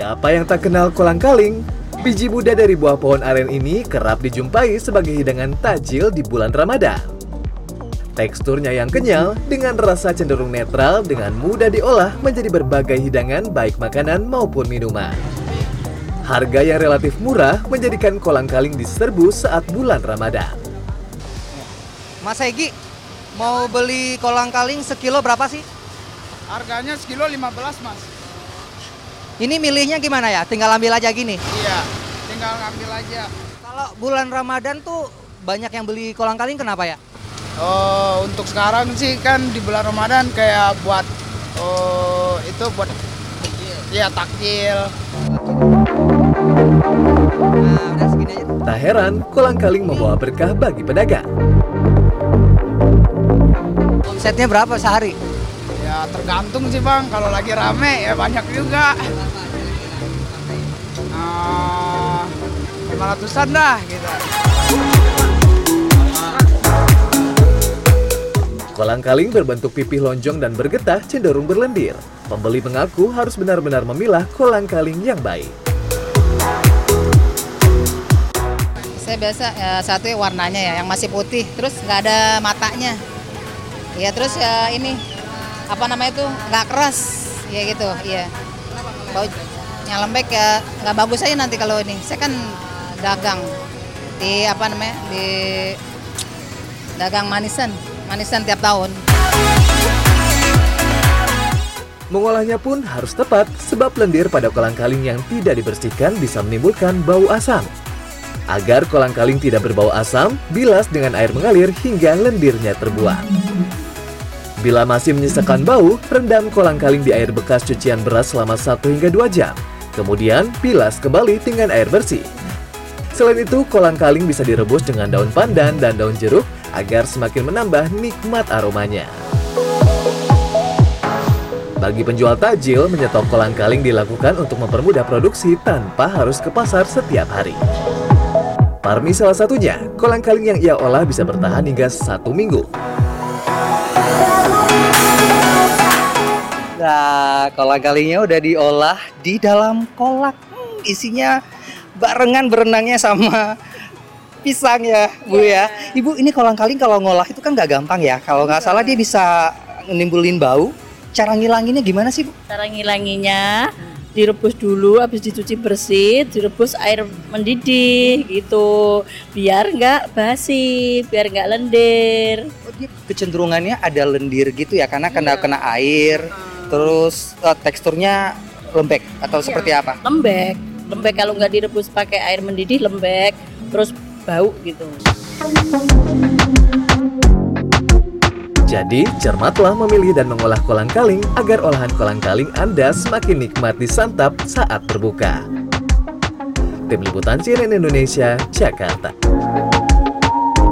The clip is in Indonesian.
Siapa yang tak kenal kolang-kaling? Biji muda dari buah pohon aren ini kerap dijumpai sebagai hidangan tajil di bulan Ramadan. Teksturnya yang kenyal dengan rasa cenderung netral dengan mudah diolah menjadi berbagai hidangan baik makanan maupun minuman. Harga yang relatif murah menjadikan kolang-kaling diserbu saat bulan Ramadan. Mas Egi, mau beli kolang-kaling sekilo berapa sih? Harganya sekilo 15 mas. Ini milihnya gimana ya? Tinggal ambil aja gini. Iya, tinggal ambil aja. Kalau bulan Ramadan tuh banyak yang beli kolang-kaling kenapa ya? Oh, untuk sekarang sih kan di bulan Ramadan kayak buat oh itu buat Iya takjil. Nah, udah segini aja. Tak heran, kolang-kaling membawa berkah bagi pedagang. Omsetnya berapa sehari? Ya tergantung sih bang. Kalau lagi rame ya banyak juga. Lima ratusan dah gitu. Kolang-kaling berbentuk pipih lonjong dan bergetah cenderung berlendir. Pembeli mengaku harus benar-benar memilah kolang-kaling yang baik. Saya biasa ya, satu ya warnanya ya yang masih putih, terus nggak ada matanya. Ya terus ya ini apa namanya itu nggak keras, ya gitu, iya. Bau yang lembek ya nggak bagus aja nanti kalau ini. Saya kan dagang di apa namanya di dagang manisan, manisan tiap tahun. Mengolahnya pun harus tepat sebab lendir pada kolang-kaling yang tidak dibersihkan bisa menimbulkan bau asam. Agar kolang-kaling tidak berbau asam, bilas dengan air mengalir hingga lendirnya terbuang. Bila masih menyisakan bau, rendam kolang-kaling di air bekas cucian beras selama 1 hingga 2 jam. Kemudian, bilas kembali dengan air bersih. Selain itu, kolang-kaling bisa direbus dengan daun pandan dan daun jeruk agar semakin menambah nikmat aromanya. Bagi penjual tajil, menyetop kolang-kaling dilakukan untuk mempermudah produksi tanpa harus ke pasar setiap hari. Parmi salah satunya, kolang-kaling yang ia olah bisa bertahan hingga satu minggu. Nah, kolang-kalingnya udah diolah di dalam kolak. Hmm, isinya barengan berenangnya sama pisang ya, Bu ya. Ibu, ini kolang-kaling kalau ngolah itu kan nggak gampang ya. Kalau nggak salah dia bisa nimbulin bau. Cara ngilanginnya gimana sih, Bu? Cara ngilanginya direbus dulu, habis dicuci bersih, direbus air mendidih gitu, biar nggak basi, biar nggak lendir. Oh, dia kecenderungannya ada lendir gitu ya, karena kena kena air. Terus eh, teksturnya lembek atau seperti apa? Lembek, lembek kalau nggak direbus pakai air mendidih lembek, terus bau gitu. Jadi, cermatlah memilih dan mengolah kolang-kaling agar olahan kolang-kaling Anda semakin nikmat disantap saat berbuka. Tim Liputan CNN Indonesia, Jakarta.